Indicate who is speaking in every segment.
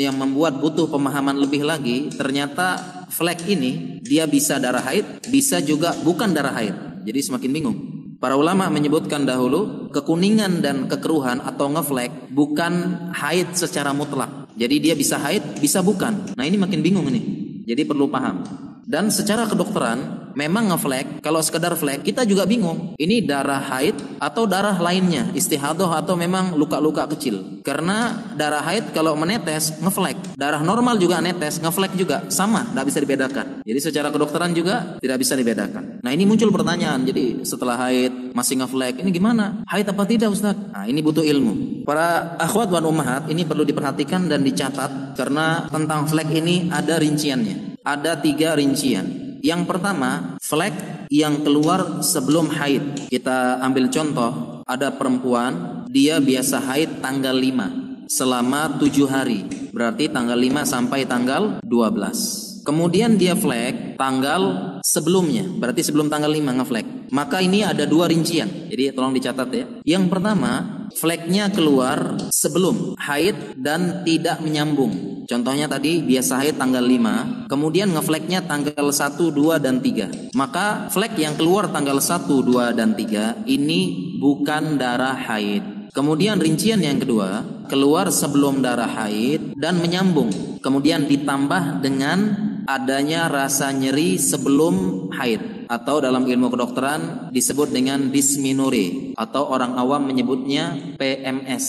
Speaker 1: yang membuat butuh pemahaman lebih lagi, ternyata flek ini dia bisa darah haid, bisa juga bukan darah haid. Jadi semakin bingung. Para ulama menyebutkan dahulu kekuningan dan kekeruhan atau ngeflek bukan haid secara mutlak. Jadi dia bisa haid, bisa bukan. Nah ini makin bingung ini. Jadi perlu paham. Dan secara kedokteran memang ngeflek kalau sekedar flek kita juga bingung. Ini darah haid atau darah lainnya, istihadoh atau memang luka-luka kecil. Karena darah haid kalau menetes ngeflek, darah normal juga netes ngeflek juga sama, tidak bisa dibedakan. Jadi secara kedokteran juga tidak bisa dibedakan. Nah ini muncul pertanyaan. Jadi setelah haid masih ngeflek, ini gimana? Haid apa tidak Ustaz? Nah ini butuh ilmu. Para akhwat wan ummahat ini perlu diperhatikan dan dicatat karena tentang flek ini ada rinciannya ada tiga rincian. Yang pertama, flek yang keluar sebelum haid. Kita ambil contoh, ada perempuan, dia biasa haid tanggal 5 selama 7 hari. Berarti tanggal 5 sampai tanggal 12. Kemudian dia flek tanggal sebelumnya, berarti sebelum tanggal 5 ngeflek. Maka ini ada dua rincian. Jadi tolong dicatat ya. Yang pertama, fleknya keluar sebelum haid dan tidak menyambung. Contohnya tadi biasa haid tanggal 5, kemudian ngefleknya tanggal 1, 2 dan 3. Maka flek yang keluar tanggal 1, 2 dan 3 ini bukan darah haid. Kemudian rincian yang kedua, keluar sebelum darah haid dan menyambung. Kemudian ditambah dengan adanya rasa nyeri sebelum haid atau dalam ilmu kedokteran disebut dengan dysmenorrhea atau orang awam menyebutnya PMS,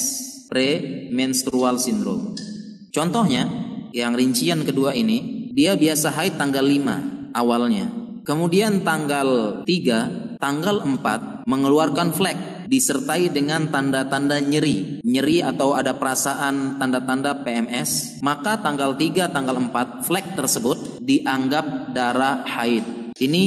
Speaker 1: premenstrual syndrome. Contohnya, yang rincian kedua ini, dia biasa haid tanggal 5 awalnya. Kemudian tanggal 3, tanggal 4 mengeluarkan flek disertai dengan tanda-tanda nyeri, nyeri atau ada perasaan tanda-tanda PMS, maka tanggal 3, tanggal 4 flek tersebut dianggap darah haid. Ini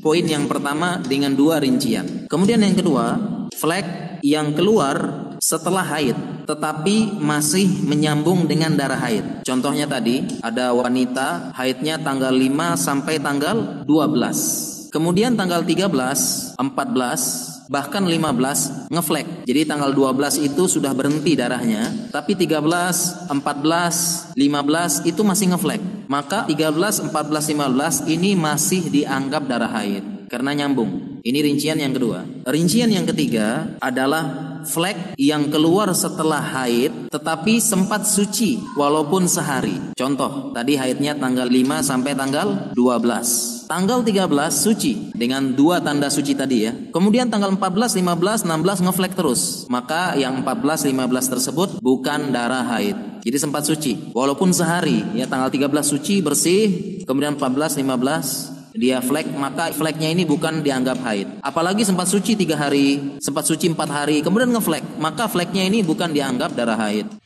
Speaker 1: poin yang pertama dengan dua rincian. Kemudian yang kedua, flek yang keluar setelah haid tetapi masih menyambung dengan darah haid. Contohnya tadi ada wanita haidnya tanggal 5 sampai tanggal 12. Kemudian tanggal 13, 14 bahkan 15 ngeflek. Jadi tanggal 12 itu sudah berhenti darahnya, tapi 13, 14, 15 itu masih ngeflek. Maka 13, 14, 15 ini masih dianggap darah haid karena nyambung. Ini rincian yang kedua. Rincian yang ketiga adalah flek yang keluar setelah haid tetapi sempat suci walaupun sehari. Contoh, tadi haidnya tanggal 5 sampai tanggal 12. Tanggal 13 suci dengan dua tanda suci tadi ya. Kemudian tanggal 14, 15, 16 ngeflek terus. Maka yang 14, 15 tersebut bukan darah haid. Jadi sempat suci walaupun sehari ya tanggal 13 suci bersih, kemudian 14, 15 dia flek maka fleknya ini bukan dianggap haid. Apalagi sempat suci tiga hari, sempat suci empat hari, kemudian ngeflek, maka fleknya ini bukan dianggap darah haid.